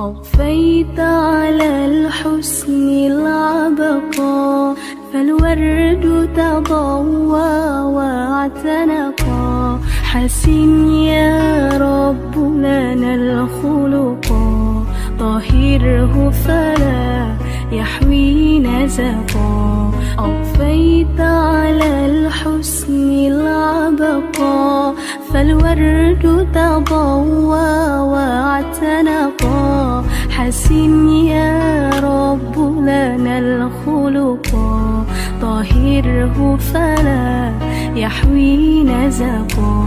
أضفيت على الحسن العبقى فالورد تضوى واعتنقا. حسن يا رب لنا الخلقا طهره فلا يحوي نزقا أضفيت على الحسن العبقا فالورد تضوى واعتنقا. حسن يا رب لنا الخلقا. طهره فلا يحوي نزقا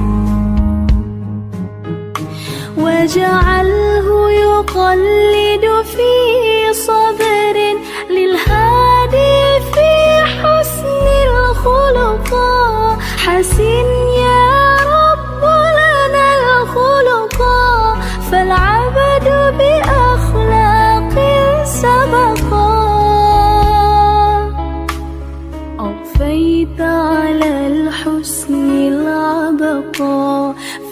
وجعله يقلد في صبر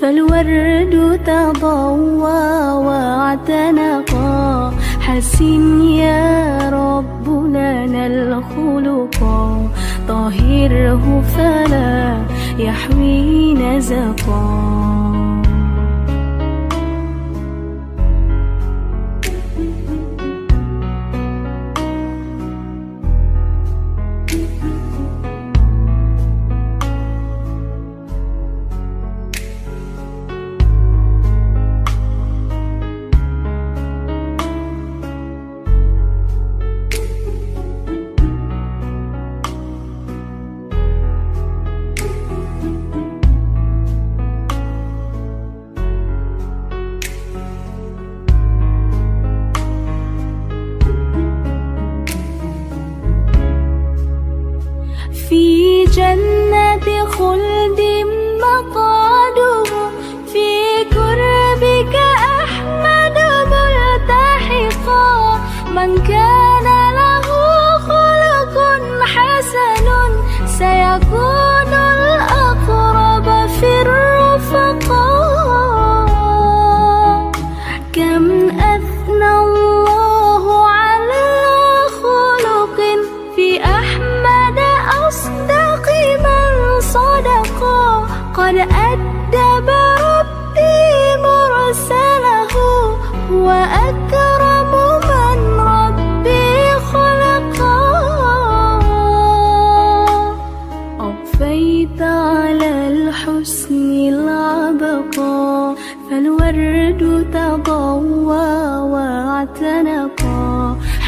فالورد تضوى واعتنقا. حسن يا رب لنا الخلقا طهره فلا يحوي نزقا.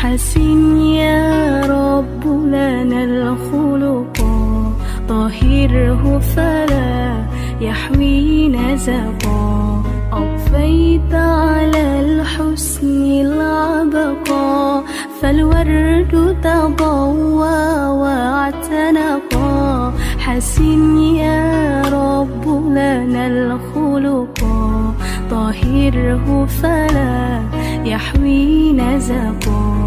حسن يا رب لنا الخلقا طهره فلا يحوي نزقا أضفيت على الحسن العبقا فالورد تضوى واعتنقا حسن يا رب لنا الخلقا طهره فلا يحوي نزقا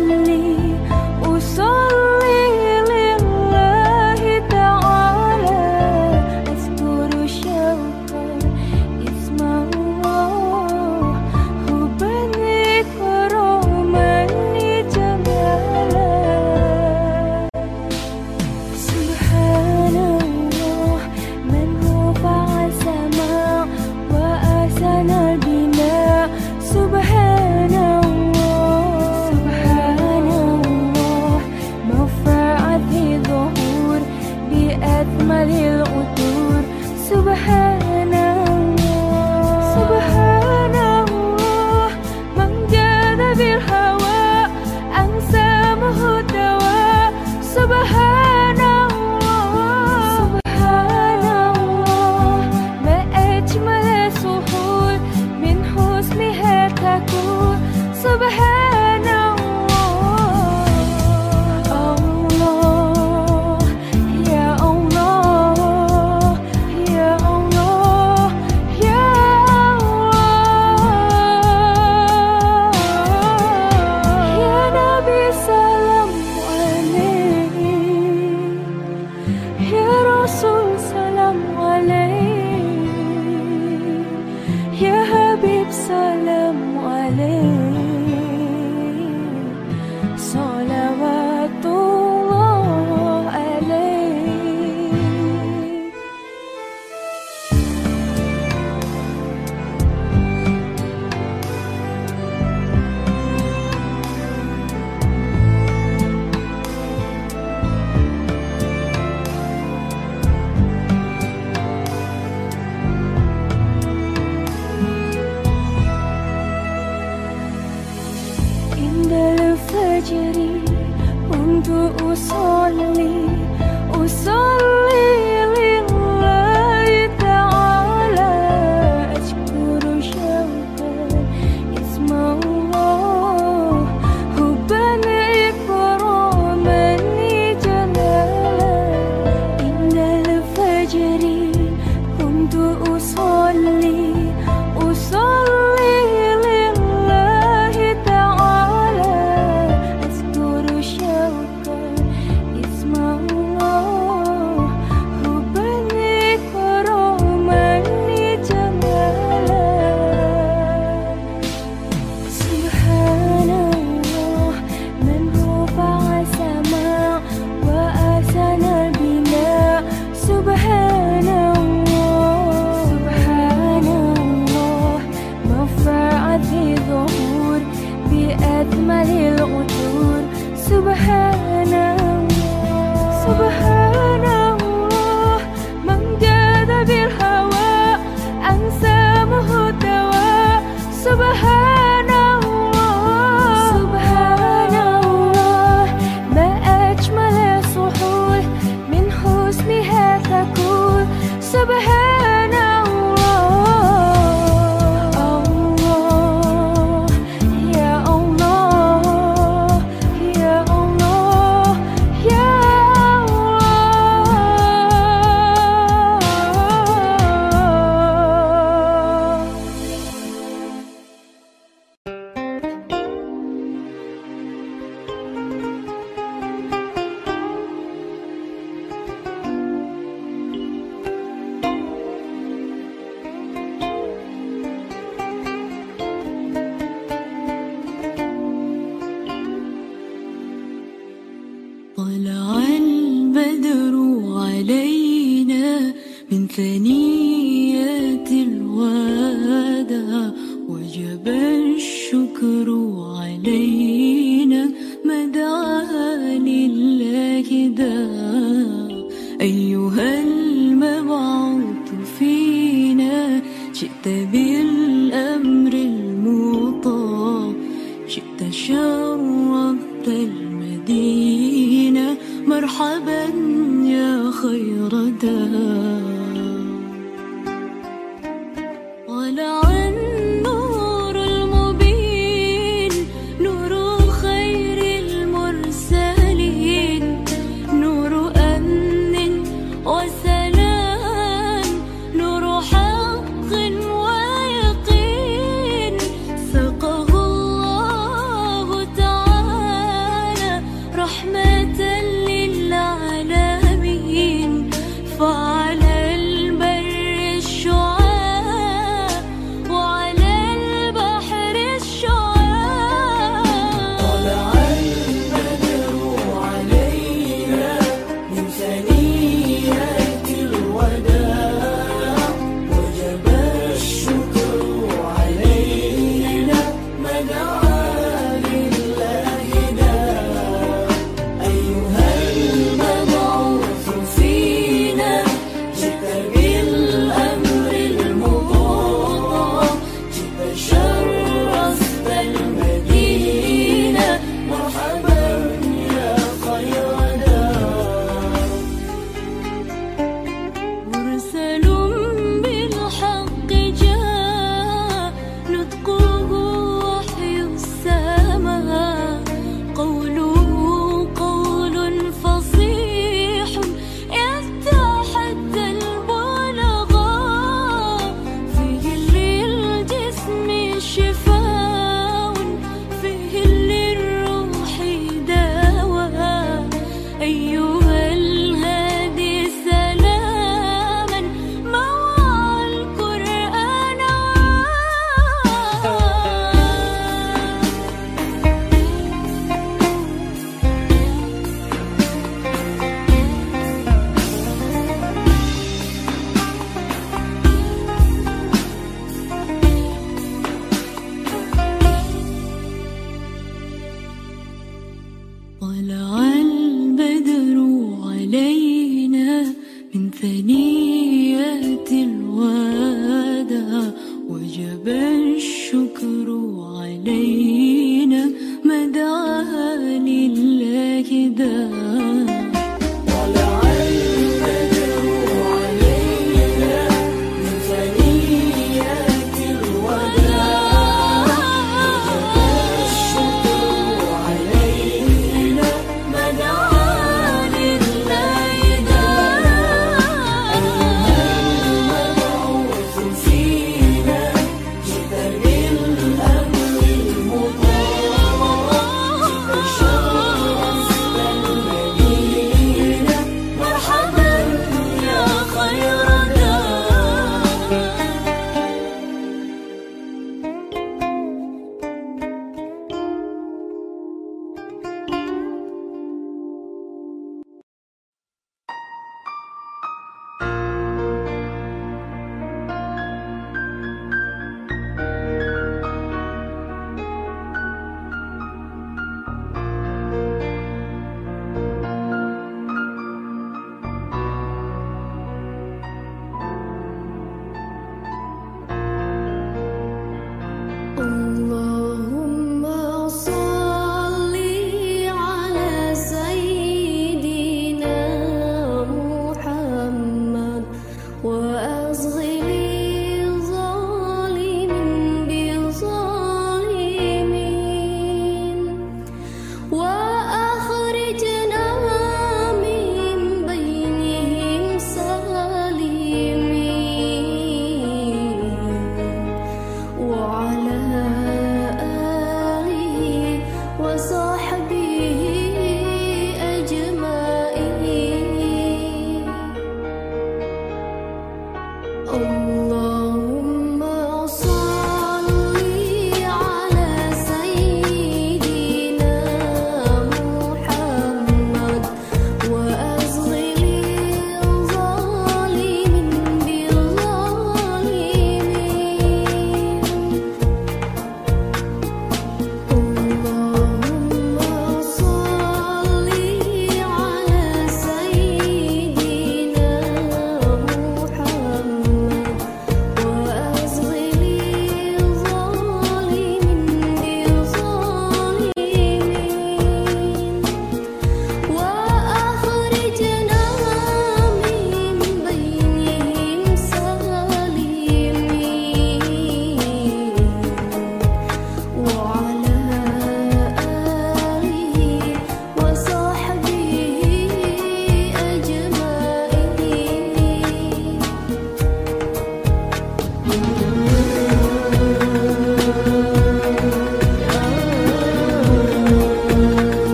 lonely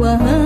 وهذا